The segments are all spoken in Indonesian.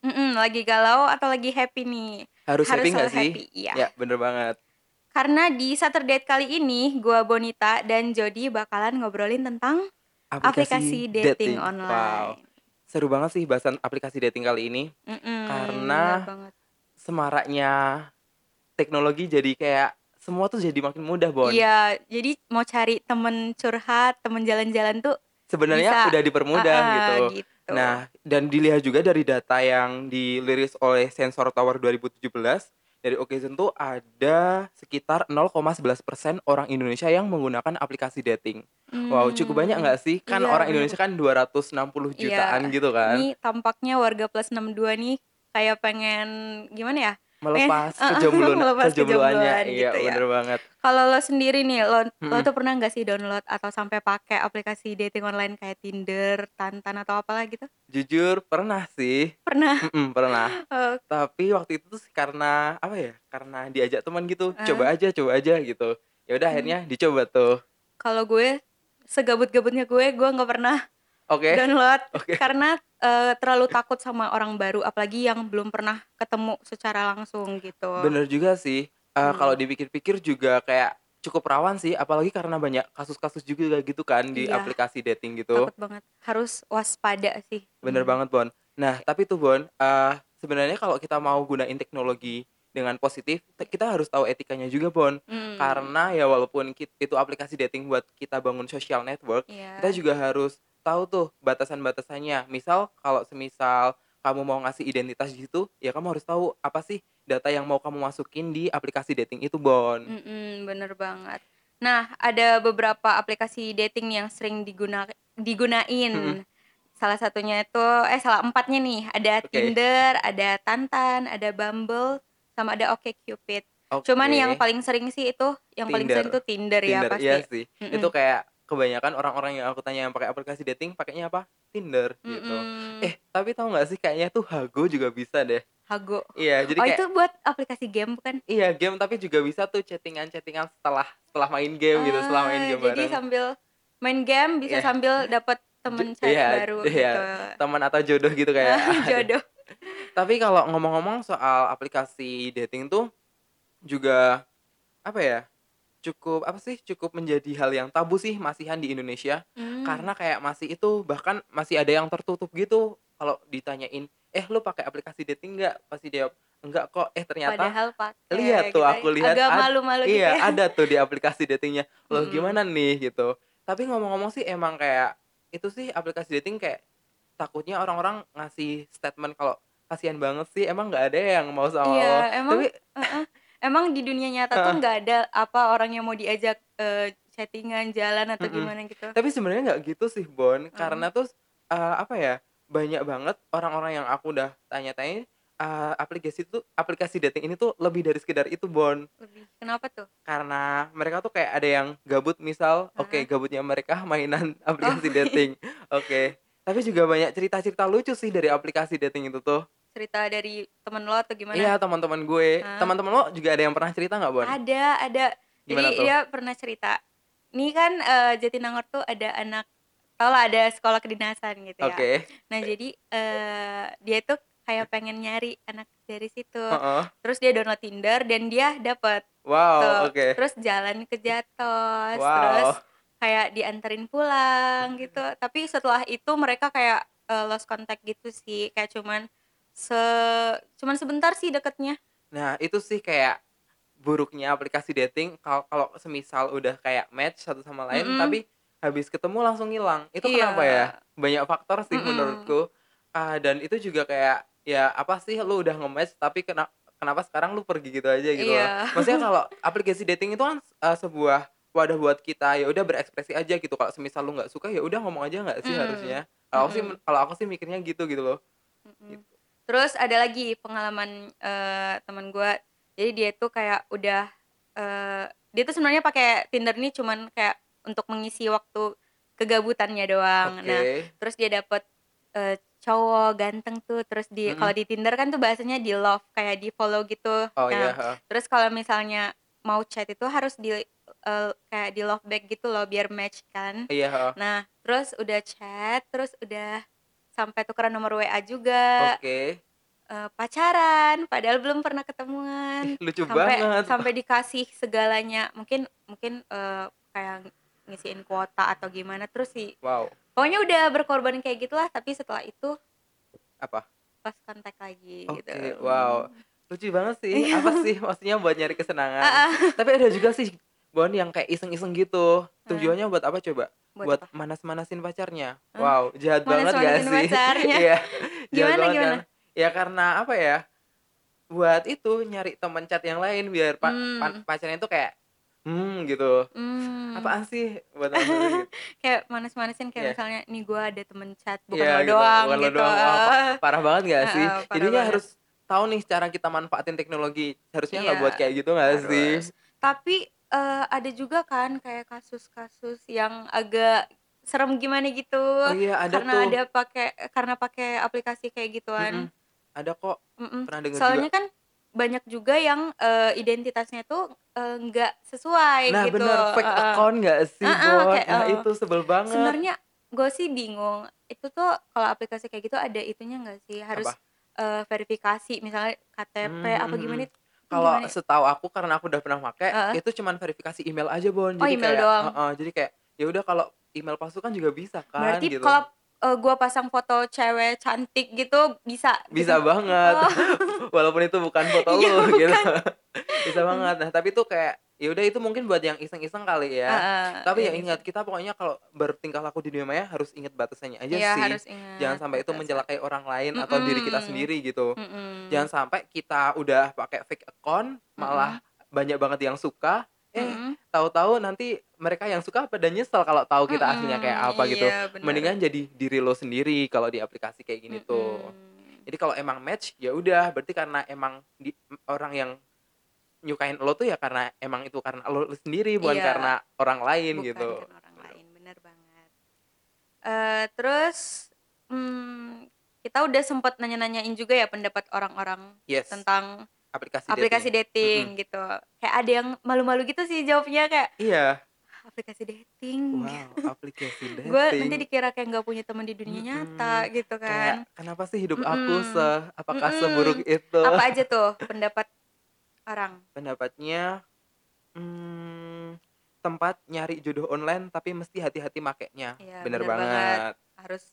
Mm-mm, lagi galau atau lagi happy nih? Harus, Harus happy nggak selalu sih? happy, iya. Ya, bener banget. Karena di Saturday kali ini gue Bonita dan Jody bakalan ngobrolin tentang aplikasi, dating, Wow, online. seru banget sih bahasan aplikasi dating kali ini. Mm-mm, Karena-. Semaraknya teknologi jadi kayak semua tuh jadi makin mudah, Bon. Iya, jadi mau cari temen curhat, temen jalan-jalan tuh Sebenarnya udah dipermudah ah, ah, gitu. gitu. Nah, dan dilihat juga dari data yang dirilis oleh Sensor Tower 2017 dari Occasion tuh ada sekitar 0,11% orang Indonesia yang menggunakan aplikasi dating. Wow, cukup banyak nggak sih? Kan Iya, orang. Indonesia kan 260 Iya. jutaan gitu kan. Ini tampaknya warga plus 62 nih kayak pengen gimana ya? Melepas eh, kejombloan melepas kejombloannya. kejombloan Iya, gitu ya. bener banget. Kalau lo sendiri nih, lo lo Mm-mm. tuh pernah nggak sih download atau sampai pakai aplikasi dating online kayak Tinder, Tantan atau apalah gitu? Jujur pernah sih. Pernah. Mm-mm, pernah. Oh, Tapi waktu itu tuh karena apa ya? Karena diajak teman gitu. Ah. Coba aja, coba aja gitu. Ya udah Hmm. akhirnya dicoba tuh. kalau gue segabut-gabutnya gue, gue nggak pernah Oke. download Oke. karena eh, terlalu takut sama orang baru, apalagi yang belum pernah ketemu secara langsung gitu. Bener juga sih. Eh, Hmm. Kalau dipikir-pikir juga kayak cukup rawan sih, apalagi karena banyak kasus-kasus juga gitu kan di Iya. aplikasi dating gitu. Takut banget. Harus waspada sih. Bener Hmm. banget Bon. Nah tapi tuh Bon, eh sebenarnya kalau kita mau gunain teknologi dengan positif, kita harus tahu etikanya juga Bon. Hmm. Karena ya walaupun itu aplikasi dating buat kita bangun social network, Iya. kita juga harus tahu tuh batasan-batasannya. Misal kalau semisal kamu mau ngasih identitas di situ, ya kamu harus tahu apa sih data yang mau kamu masukin di aplikasi dating itu, Bon. Mm-mm, bener banget. Nah, ada beberapa aplikasi dating yang sering diguna digunain. Mm-mm. Salah satunya itu eh salah empatnya nih, ada Oke. Tinder, ada Tantan, ada Bumble, sama ada OkCupid. Cuman Oke. yang paling sering sih itu yang paling Tinder. sering tuh Tinder, ya Tinder, pasti. iya sih. Mm-mm. Itu kayak kebanyakan orang-orang yang aku tanya yang pakai aplikasi dating pakainya apa? Tinder gitu. Mm-mm. Eh, tapi tahu nggak sih kayaknya tuh Hago juga bisa deh. Hago. Iya, jadi oh, kayak itu buat aplikasi game bukan? iya game tapi juga bisa tuh chattingan-chattingan setelah setelah main game gitu, setelah main Ah, game Jadi bareng. sambil main game bisa Iya. sambil dapat temen chat iya, baru iya. gitu. Teman atau jodoh gitu kayak. Jodoh. Tapi kalau ngomong-ngomong soal aplikasi dating tuh juga apa ya? Cukup apa sih? Cukup menjadi hal yang tabu sih masihan di Indonesia Hmm. karena kayak masih itu bahkan masih ada yang tertutup gitu kalau ditanyain, "Eh, lu pakai aplikasi dating nggak?" Pasti dia enggak kok. Eh, ternyata Padahal pakai lihat tuh gitu aku ya. lihat agak malu-malu gitu iya, ya. ada tuh di aplikasi datingnya. Loh, Mm-mm. gimana nih gitu. Tapi ngomong-ngomong sih emang kayak itu sih aplikasi dating kayak takutnya orang-orang ngasih statement kalau kasihan banget sih emang nggak ada yang mau sama Iya, lo. emang Tapi Heeh. Emang di dunia nyata tuh Heeh. nggak ada apa orang yang mau diajak eh, chattingan jalan atau Mm-mm. gimana gitu. tapi sebenarnya nggak gitu sih Bon Hmm. karena tuh eh, apa ya banyak banget orang-orang yang aku udah tanya-tanya eh, aplikasi tuh aplikasi dating ini tuh lebih dari sekedar itu Bon Lebih. Kenapa tuh? karena mereka tuh kayak ada yang gabut misal oke Heeh. gabutnya mereka mainan aplikasi Oh. dating oke tapi juga banyak cerita-cerita lucu sih dari aplikasi dating itu tuh Cerita dari temen lo atau gimana? iya teman-teman gue teman-teman lo juga ada yang pernah cerita nggak Bon Ada, ada. Gimana Jadi tuh? dia pernah cerita. Ini kan eh, Jatinangor tuh ada anak tau lah ada sekolah kedinasan gitu ya. oke Nah, jadi eh, dia tuh kayak pengen nyari anak dari situ. Heeh. Terus dia download Tinder dan dia dapet wow oke Terus jalan ke Jatos, wow terus kayak dianterin pulang gitu. Tapi setelah itu mereka kayak eh, lost contact gitu sih, kayak cuman se cuman sebentar sih deketnya. nah itu sih kayak buruknya aplikasi dating kalau kalau semisal udah kayak match satu sama lain Mm-mm. tapi habis ketemu langsung hilang itu Iya. kenapa ya banyak faktor sih Mm-mm. menurutku Ah, dan itu juga kayak ya apa sih lu udah nge-match tapi kena, kenapa sekarang lu pergi gitu aja gitu loh. Iya. maksudnya kalau aplikasi dating itu kan eh, sebuah wadah buat kita ya udah berekspresi aja gitu kalau semisal lu nggak suka ya udah ngomong aja nggak sih Mm. harusnya kalau aku sih Mm-mm. kalau aku sih mikirnya gitu gitu loh Mm-mm. Gitu. Terus ada lagi pengalaman eh, teman gue jadi dia tuh kayak udah eh, dia tuh sebenarnya pakai Tinder ini cuman kayak untuk mengisi waktu kegabutannya doang Oke. nah terus dia dapet eh, cowok ganteng tuh terus di Mm-mm. kalau di Tinder kan tuh bahasanya di love kayak di follow gitu Oh Nah, iya. ha. terus kalau misalnya mau chat itu harus di eh, kayak di love back gitu loh biar match kan Iya. ha. nah terus udah chat terus udah sampai tukeran nomor WA juga Oke. eh, pacaran padahal belum pernah ketemuan Lucu sampai banget. sampai dikasih segalanya mungkin mungkin eh, kayak ngisiin kuota atau gimana terus sih Wow. pokoknya udah berkorban kayak gitulah tapi setelah itu Apa? pas kontak lagi Oke, gitu wow. Lucu banget sih. Apa sih maksudnya buat nyari kesenangan? Tapi ada juga sih Bon yang kayak iseng-iseng gitu. Tujuannya buat apa coba? buat, Buat manas-manasin pacarnya. Hah? Wow, jahat banget gak Manas-manasin sih? pacarnya. Iya. Gimana, banget gimana? kan? Ya karena apa ya? Buat itu nyari teman chat yang lain biar pa- Hmm. pa- pacarnya itu kayak hmm gitu. Hmm. Apaan sih buat apa gitu? kayak manis-manisin kayak Iya. misalnya nih gue ada temen chat bukan Iya, lo gitu. doang Bukan lo gitu doang. Wah, pa- parah banget gak sih? Heeh, parah Jadinya banget. harus tahu nih cara kita manfaatin teknologi. Harusnya nggak Iya, buat kayak gitu sih? Harus. tapi eh, ada juga kan kayak kasus-kasus yang agak serem gimana gitu Oh iya ada karena tuh. ada pakai karena pakai aplikasi kayak gituan Mm-mm. Ada kok Mm-mm. pernah dengar soalnya juga. kan banyak juga yang eh, identitasnya tuh eh, nggak sesuai Nah gitu bener fake Heeh. account nggak sih Bon? kayak, Nah eh, itu sebel banget. sebenarnya gue sih bingung itu tuh kalau aplikasi kayak gitu ada itunya nggak sih harus Apa? eh, verifikasi misalnya KTP Hmm, apa hmm, gimana hmm. Kalau setahu aku karena aku udah pernah pakai Heeh. itu cuman verifikasi email aja Bon. Oh, Jadi email kayak, doang. heeh, jadi kayak ya udah kalau email palsu kan juga bisa kan berarti gitu. kalau eh, gua pasang foto cewek cantik gitu bisa bisa gitu? banget Oh. walaupun itu bukan foto Iya, lu gitu bisa banget nah tapi itu kayak ya udah itu mungkin buat yang iseng-iseng kali ya Heeh, tapi ya iya ingat kita pokoknya kalau bertingkah laku di dunia maya harus ingat batasannya aja Iya, sih harus ingat jangan sampai itu mencelakai orang lain atau diri kita sendiri gitu Mm-mm. jangan sampai kita udah pakai fake account malah banyak banget yang suka eh Mm-mm. tahu-tahu nanti mereka yang suka pada nyesel kalau tahu kita Mm-mm. aslinya kayak apa gitu Iya, bener. mendingan jadi diri lo sendiri kalau di aplikasi kayak gini tuh Mm-mm. jadi kalau emang match ya udah berarti karena emang di, orang yang nyukain lo tuh ya karena emang itu karena lo sendiri bukan Iya. karena orang lain bukan gitu kan orang lain bener banget Eh, terus hmm, kita udah sempet nanya-nanyain juga ya pendapat orang-orang yes tentang aplikasi aplikasi dating. dating, gitu kayak ada yang malu-malu gitu sih jawabnya kayak iya "Ah, aplikasi dating wow aplikasi dating gue nanti dikira kayak nggak punya teman di dunia Mm-mm. nyata gitu kan kayak kenapa sih hidup aku Mm-mm. se apakah Mm-mm. seburuk itu apa aja tuh pendapat orang pendapatnya hmm, tempat nyari jodoh online tapi mesti hati-hati makainya Iya, bener, bener banget harus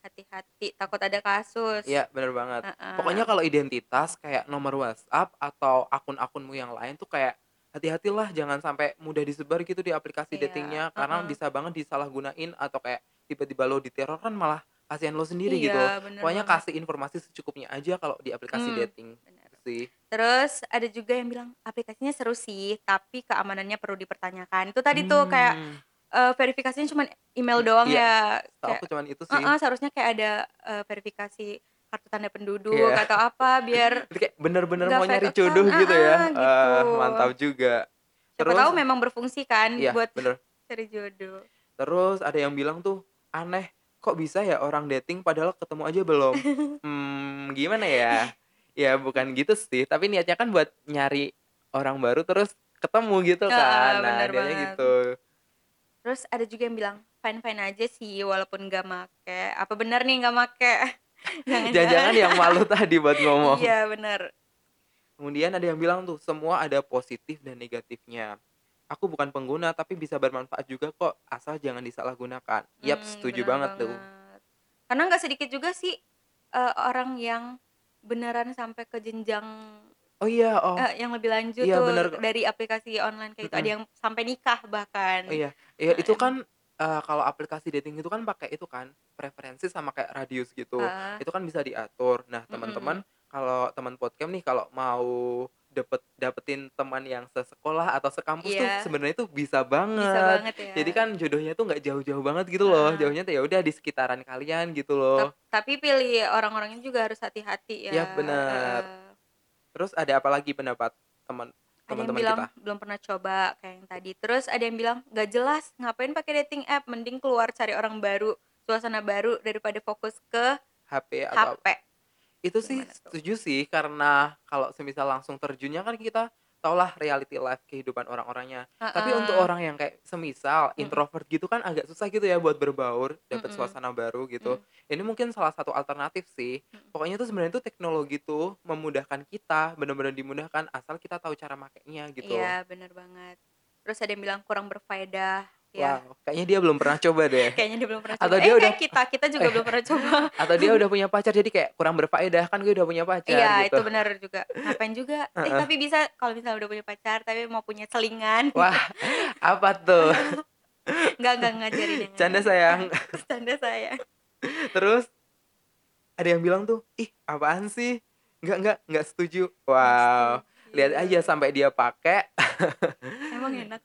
hati-hati takut ada kasus iya bener banget Heeh. Pokoknya kalau identitas kayak nomor WhatsApp atau akun-akunmu yang lain tuh kayak hati-hatilah jangan sampai mudah disebar gitu di aplikasi Iya, datingnya karena uh-uh. bisa banget disalahgunain atau kayak tiba-tiba lo diteror kan malah kasihan lo sendiri Iya, gitu. Pokoknya banget. kasih informasi secukupnya aja kalau di aplikasi Hmm, dating bener. Sih. Terus ada juga yang bilang aplikasinya seru sih, tapi keamanannya perlu dipertanyakan. Itu tadi tuh kayak Hmm, eh, verifikasinya cuma email doang Iya, ya. Kayak, aku cuman itu sih. "Eh-eh, seharusnya kayak ada eh, verifikasi kartu tanda penduduk Iya. atau apa biar kayak bener-bener mau nyari jodoh gitu ya. Gitu. Ah, mantap juga. siapa tahu memang berfungsi kan iya, buat bener. cari jodoh. Terus ada yang bilang tuh aneh, kok bisa ya orang dating padahal ketemu aja belum? hmm, gimana ya? Ya bukan gitu sih, tapi niatnya kan buat nyari orang baru terus ketemu gitu Heeh, kan. Nah, banget. gitu. Terus ada juga yang bilang fine fine aja sih walaupun nggak make. Apa benar nih nggak make? Jangan-jangan yang malu tadi buat ngomong. Iya benar. Kemudian ada yang bilang tuh semua ada positif dan negatifnya. Aku bukan pengguna tapi bisa bermanfaat juga kok asal jangan disalahgunakan. Yap, Hmm, setuju benar banget, tuh. Karena nggak sedikit juga sih eh, orang yang beneran sampai ke jenjang Oh iya, oh. eh, yang lebih lanjut Iya, tuh bener. dari aplikasi online kayak gitu. Ada Mm-mm. yang sampai nikah bahkan. Oh iya, iya Nah, itu kan eh, kalau aplikasi dating itu kan pakai itu kan preferensi sama kayak radius gitu. Heeh. Itu kan bisa diatur. Nah, teman-teman kalau teman podcast nih kalau mau dapet dapetin teman yang sesekolah atau sekampus tuh Iya. sebenarnya tuh bisa banget. Bisa banget ya. Jadi kan jodohnya tuh nggak jauh-jauh banget gitu loh. Heeh. Jauhnya tuh ya udah di sekitaran kalian gitu loh. tapi pilih orang-orangnya juga harus hati-hati ya. Iya, benar. Heeh. Terus ada apa lagi pendapat teman ada yang teman-teman bilang kita? belum pernah coba kayak yang tadi terus ada yang bilang nggak jelas ngapain pakai dating app mending keluar cari orang baru suasana baru daripada fokus ke HP atau HP itu sih Gimana tuh? setuju sih karena kalau semisal langsung terjunnya kan kita taulah reality life kehidupan orang-orangnya. Tapi Heeh. untuk orang yang kayak semisal Mm-mm. introvert gitu kan agak susah gitu ya buat berbaur, dapat Mm-mm. suasana baru gitu. Mm. Ini mungkin salah satu alternatif sih. Mm. Pokoknya tuh sebenarnya tuh teknologi tuh memudahkan kita, benar-benar dimudahkan asal kita tahu cara makainya gitu. iya bener banget terus ada yang bilang kurang berfaedah ya Wow, kayaknya dia belum pernah coba deh. kayaknya dia belum pernah Atau coba. dia eh udah- kayak kita kita juga belum pernah coba. Atau dia udah punya pacar jadi kayak kurang berfaedah kan gue udah punya pacar iya gitu. itu benar juga. Ngapain juga? Eh tapi bisa kalau misalnya udah punya pacar tapi mau punya selingan Wah, apa tuh? nggak nggak ngajarin Canda sayang. canda saya Terus? Ada yang bilang tuh, ih apaan sih? Enggak enggak enggak setuju. Wow, lihat aja sampai dia pakai, emang enak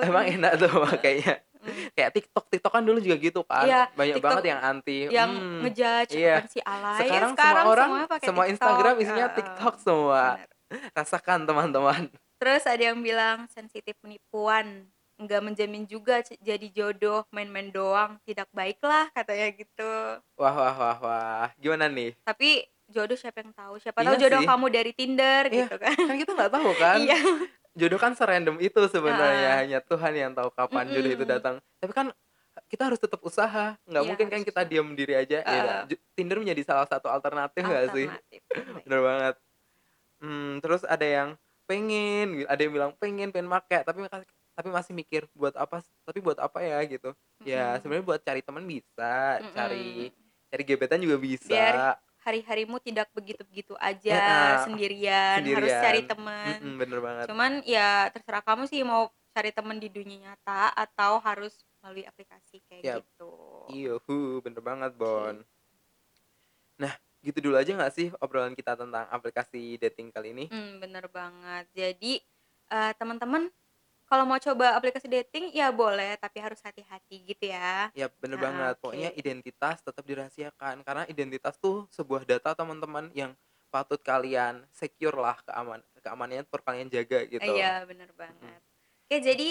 emang enak tuh makanya. Hmm. Kayak TikTok, TikTok kan dulu juga gitu kan. Iya, Banyak TikTok banget yang anti. yang Hmm, ngejudge iya. apaan sih alay Sekarang, sekarang semua orang, semua TikTok. Instagram isinya TikTok semua. benar. Rasakan teman-teman. terus ada yang bilang sensitif penipuan nggak menjamin juga jadi jodoh main-main doang tidak baik lah katanya gitu Wah wah wah wah. Gimana nih? tapi jodoh siapa yang tahu siapa Iya tahu jodoh sih. kamu dari Tinder Iya, gitu kan Kan kita nggak tahu kan. iya Jodoh kan serandom itu sebenarnya. Heeh. Hanya Tuhan yang tahu kapan jodoh itu datang. Tapi kan kita harus tetap usaha. Nggak Iya, mungkin kan kita diam diri aja. Ya, ju- Tinder menjadi salah satu alternatif nggak sih? Bener banget. Hmm, terus ada yang pengen, ada yang bilang pengen, pengen make, tapi tapi masih mikir buat apa? Tapi buat apa ya gitu? Ya Mm-mm. sebenarnya buat cari teman bisa, Mm-mm. cari cari gebetan juga bisa. Biar hari-harimu tidak begitu-begitu aja Ya, sendirian, harus sendirian. cari teman Mm-mm, bener banget. cuman ya terserah kamu sih mau cari teman di dunia nyata atau harus melalui aplikasi kayak Yap. gitu Iya, bener banget, Bon. Nah, gitu dulu aja nggak sih obrolan kita tentang aplikasi dating kali ini? Hmm, bener banget. Jadi eh, teman-teman kalau mau coba aplikasi dating ya boleh, tapi harus hati-hati gitu ya. Ya, bener Ah, banget. oke. Pokoknya identitas tetap dirahasiakan karena identitas tuh sebuah data teman-teman yang patut kalian secure lah keaman keamanannya perlu kalian jaga gitu. Iya, bener banget. Oke, jadi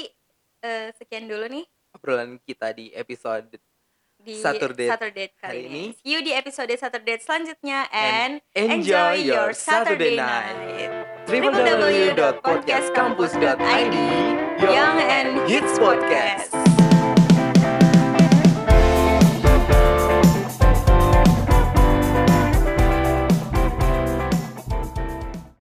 eh, sekian dulu nih Obrolan kita di episode di Saturday Saturday kali ini. ini. See you di episode Saturday selanjutnya And and, enjoy your Saturday night. www.podcastcampus.id Young and Hits Podcast.